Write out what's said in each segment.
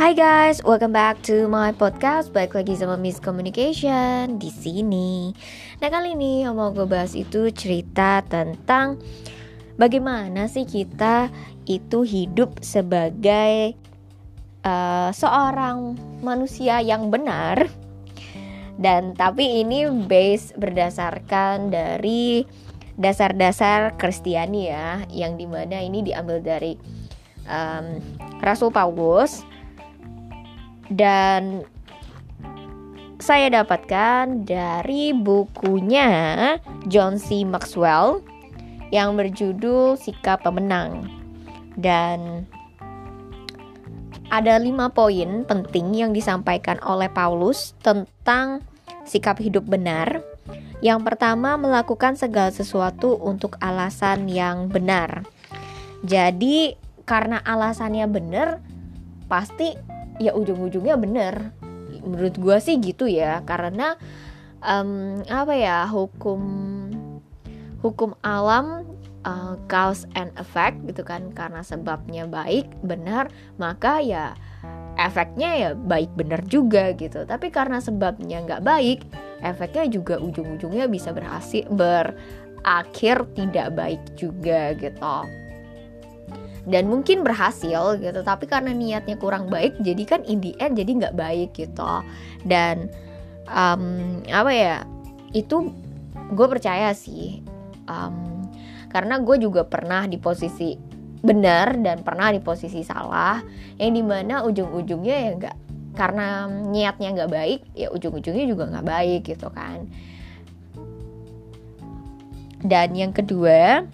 Hai guys, welcome back to my podcast. Balik lagi sama Miss Communication di sini. Nah kali ini yang mau gue bahas itu cerita tentang bagaimana sih kita itu hidup sebagai uh, seorang manusia yang benar. Dan tapi ini base berdasarkan dari dasar-dasar Kristiani ya, yang di mana ini diambil dari um, Rasul Paulus dan saya dapatkan dari bukunya John C. Maxwell yang berjudul Sikap Pemenang dan ada lima poin penting yang disampaikan oleh Paulus tentang sikap hidup benar. Yang pertama, melakukan segala sesuatu untuk alasan yang benar. Jadi, karena alasannya benar, pasti ya ujung-ujungnya bener. Menurut gue sih gitu ya karena um, apa ya hukum hukum alam uh, cause and effect gitu kan. Karena sebabnya baik benar maka ya efeknya ya baik benar juga gitu. Tapi karena sebabnya nggak baik efeknya juga ujung-ujungnya bisa berhasil berakhir tidak baik juga gitu dan mungkin berhasil gitu tapi karena niatnya kurang baik jadi kan in the end jadi nggak baik gitu. Dan um, apa ya itu gue percaya sih um, karena gue juga pernah di posisi benar dan pernah di posisi salah yang di mana ujung-ujungnya ya nggak karena niatnya nggak baik ya ujung-ujungnya juga nggak baik gitu kan. Dan yang kedua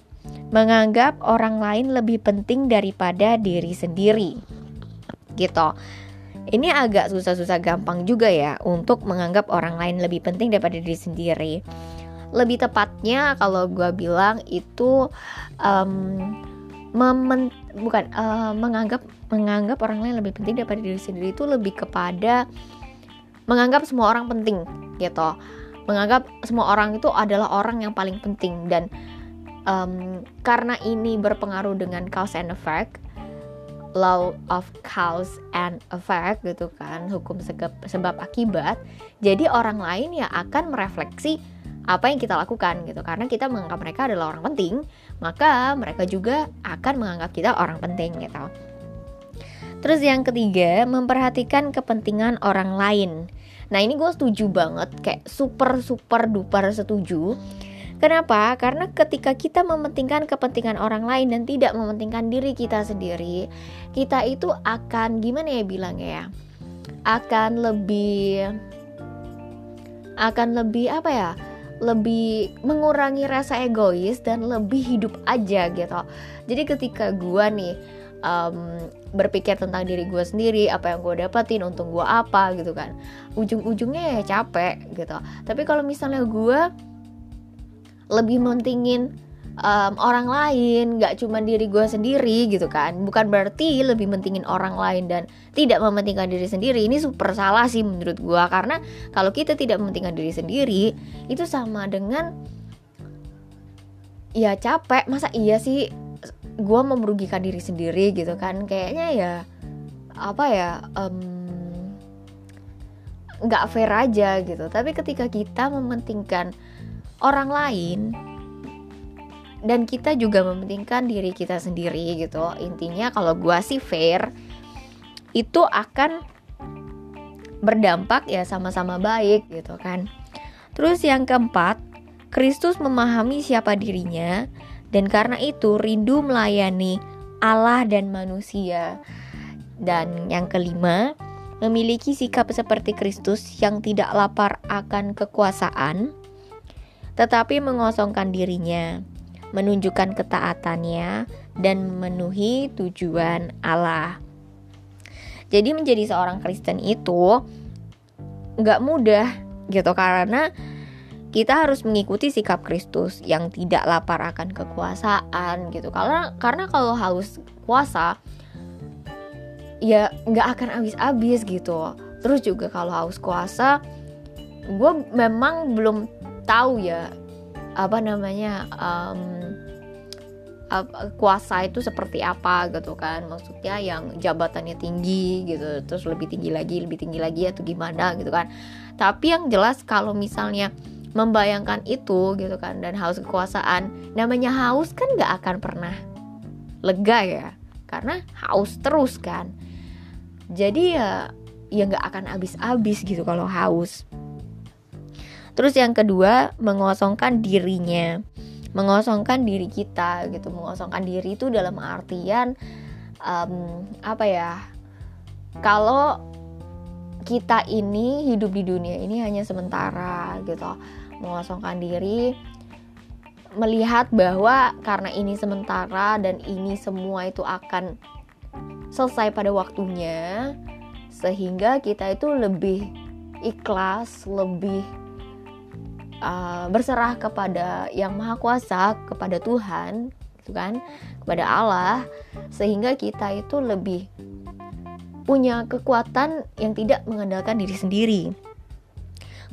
menganggap orang lain lebih penting daripada diri sendiri. Gitu. Ini agak susah-susah gampang juga ya untuk menganggap orang lain lebih penting daripada diri sendiri. Lebih tepatnya kalau gue bilang itu um, memen, bukan uh, menganggap menganggap orang lain lebih penting daripada diri sendiri itu lebih kepada menganggap semua orang penting gitu. Menganggap semua orang itu adalah orang yang paling penting dan um, karena ini berpengaruh dengan cause and effect law of cause and effect gitu kan hukum sebab, sebab akibat jadi orang lain ya akan merefleksi apa yang kita lakukan gitu. Karena kita menganggap mereka adalah orang penting maka mereka juga akan menganggap kita orang penting gitu. Terus yang ketiga memperhatikan kepentingan orang lain. Nah ini gue setuju banget kayak super super duper setuju Kenapa? Karena ketika kita mementingkan kepentingan orang lain dan tidak mementingkan diri kita sendiri, kita itu akan gimana ya bilangnya ya? Akan lebih akan lebih apa ya? Lebih mengurangi rasa egois dan lebih hidup aja gitu. Jadi ketika gua nih um, berpikir tentang diri gue sendiri apa yang gue dapetin untung gue apa gitu kan ujung-ujungnya ya capek gitu tapi kalau misalnya gue lebih mentingin um, orang lain, nggak cuma diri gue sendiri gitu kan. Bukan berarti lebih mentingin orang lain dan tidak mementingkan diri sendiri. Ini super salah sih menurut gue karena kalau kita tidak mementingkan diri sendiri itu sama dengan ya capek. Masa iya sih gue mau merugikan diri sendiri gitu kan? Kayaknya ya apa ya nggak um, fair aja gitu. Tapi ketika kita mementingkan orang lain dan kita juga mementingkan diri kita sendiri gitu. Intinya kalau gue sih fair itu akan berdampak ya sama-sama baik gitu kan. Terus yang keempat Kristus memahami siapa dirinya dan karena itu rindu melayani Allah dan manusia. Dan yang kelima memiliki sikap seperti Kristus yang tidak lapar akan kekuasaan tetapi mengosongkan dirinya, menunjukkan ketaatannya, dan memenuhi tujuan Allah. Jadi menjadi seorang Kristen itu nggak mudah gitu karena kita harus mengikuti sikap Kristus yang tidak lapar akan kekuasaan gitu. Karena karena kalau haus kuasa ya nggak akan habis-habis gitu. Terus juga kalau haus kuasa, gue memang belum tahu ya apa namanya um, kuasa itu seperti apa gitu kan. Maksudnya yang jabatannya tinggi gitu terus lebih tinggi lagi lebih tinggi lagi atau gimana gitu kan. Tapi yang jelas kalau misalnya membayangkan itu gitu kan dan haus kekuasaan namanya haus kan nggak akan pernah lega ya karena haus terus kan. Jadi ya ya nggak akan habis-habis gitu kalau haus terus yang kedua mengosongkan dirinya. Mengosongkan diri kita gitu. Mengosongkan diri itu dalam artian um, apa ya kalau kita ini hidup di dunia ini hanya sementara gitu. Mengosongkan diri melihat bahwa karena ini sementara dan ini semua itu akan selesai pada waktunya sehingga kita itu lebih ikhlas lebih uh, berserah kepada yang maha kuasa kepada Tuhan gitu kan? Kepada Allah sehingga kita itu lebih punya kekuatan yang tidak mengandalkan diri sendiri.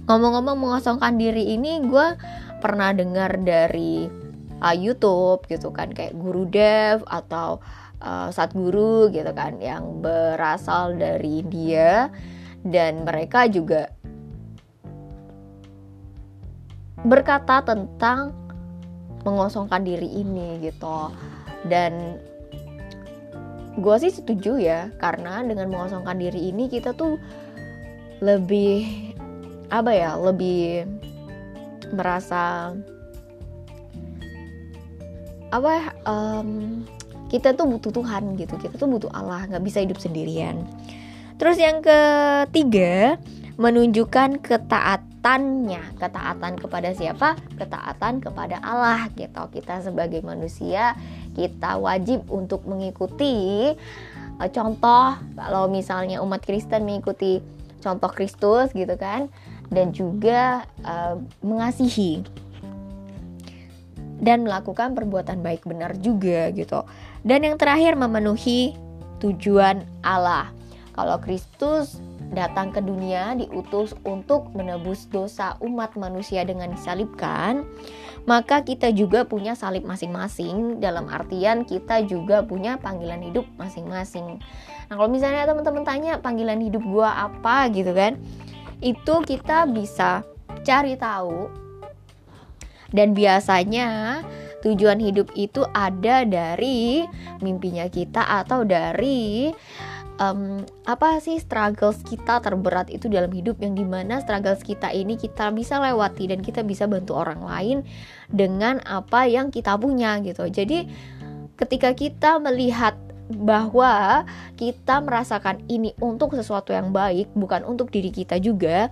Ngomong-ngomong mengosongkan diri ini gue pernah dengar dari uh, YouTube gitu kan kayak guru dev atau uh, saat guru gitu kan yang berasal dari India dan mereka juga berkata tentang mengosongkan diri ini gitu. Dan gue sih setuju ya karena dengan mengosongkan diri ini kita tuh lebih apa ya lebih merasa apa um, kita tuh butuh Tuhan gitu. Kita tuh butuh Allah nggak bisa hidup sendirian. Terus yang ketiga menunjukkan ketaatannya ketaatan kepada siapa ketaatan kepada Allah gitu kita sebagai manusia kita wajib untuk mengikuti uh, contoh kalau misalnya umat Kristen mengikuti contoh Kristus gitu kan dan juga uh, mengasihi dan melakukan perbuatan baik benar juga gitu. Dan yang terakhir memenuhi tujuan Allah. Kalau Kristus datang ke dunia diutus untuk menebus dosa umat manusia dengan disalibkan, maka kita juga punya salib masing-masing dalam artian kita juga punya panggilan hidup masing-masing. Nah, kalau misalnya teman-teman tanya panggilan hidup gua apa gitu kan? Itu kita bisa cari tahu dan biasanya tujuan hidup itu ada dari mimpinya kita atau dari um, apa sih struggles kita terberat itu dalam hidup yang di mana struggles kita ini kita bisa lewati dan kita bisa bantu orang lain dengan apa yang kita punya gitu. Jadi ketika kita melihat bahwa kita merasakan ini untuk sesuatu yang baik bukan untuk diri kita juga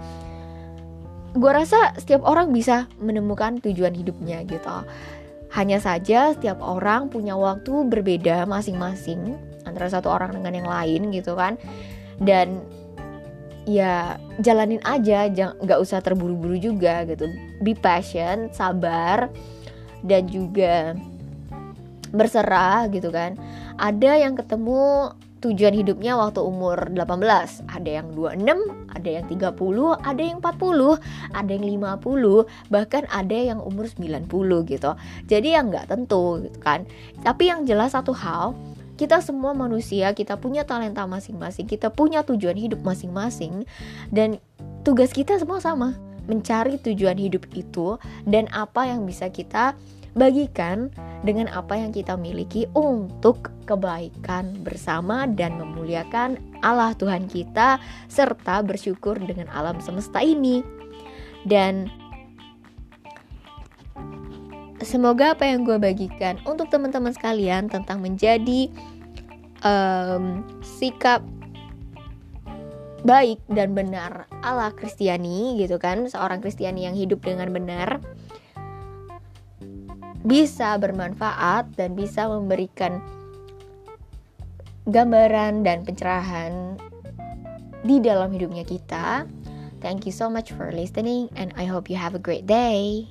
gue rasa setiap orang bisa menemukan tujuan hidupnya gitu. Hanya saja setiap orang punya waktu berbeda masing-masing antara satu orang dengan yang lain gitu kan. Dan ya jalanin aja nggak usah terburu-buru juga gitu. Be patient sabar dan juga berserah gitu kan. Ada yang ketemu tujuan hidupnya waktu umur 18 ada yang 26 ada yang 30 ada yang 40 ada yang 50 bahkan ada yang umur 90 gitu. Jadi yang nggak tentu gitu kan. Tapi yang jelas satu hal kita semua manusia, kita punya talenta masing-masing, kita punya tujuan hidup masing-masing, dan tugas kita semua sama, mencari tujuan hidup itu dan apa yang bisa kita bagikan dengan apa yang kita miliki untuk kebaikan bersama dan memuliakan Allah Tuhan kita serta bersyukur dengan alam semesta ini. Dan semoga apa yang gue bagikan untuk teman-teman sekalian tentang menjadi um, sikap baik dan benar ala Kristiani gitu kan seorang Kristiani yang hidup dengan benar bisa bermanfaat dan bisa memberikan gambaran dan pencerahan di dalam hidupnya kita. Thank you so much for listening and I hope you have a great day.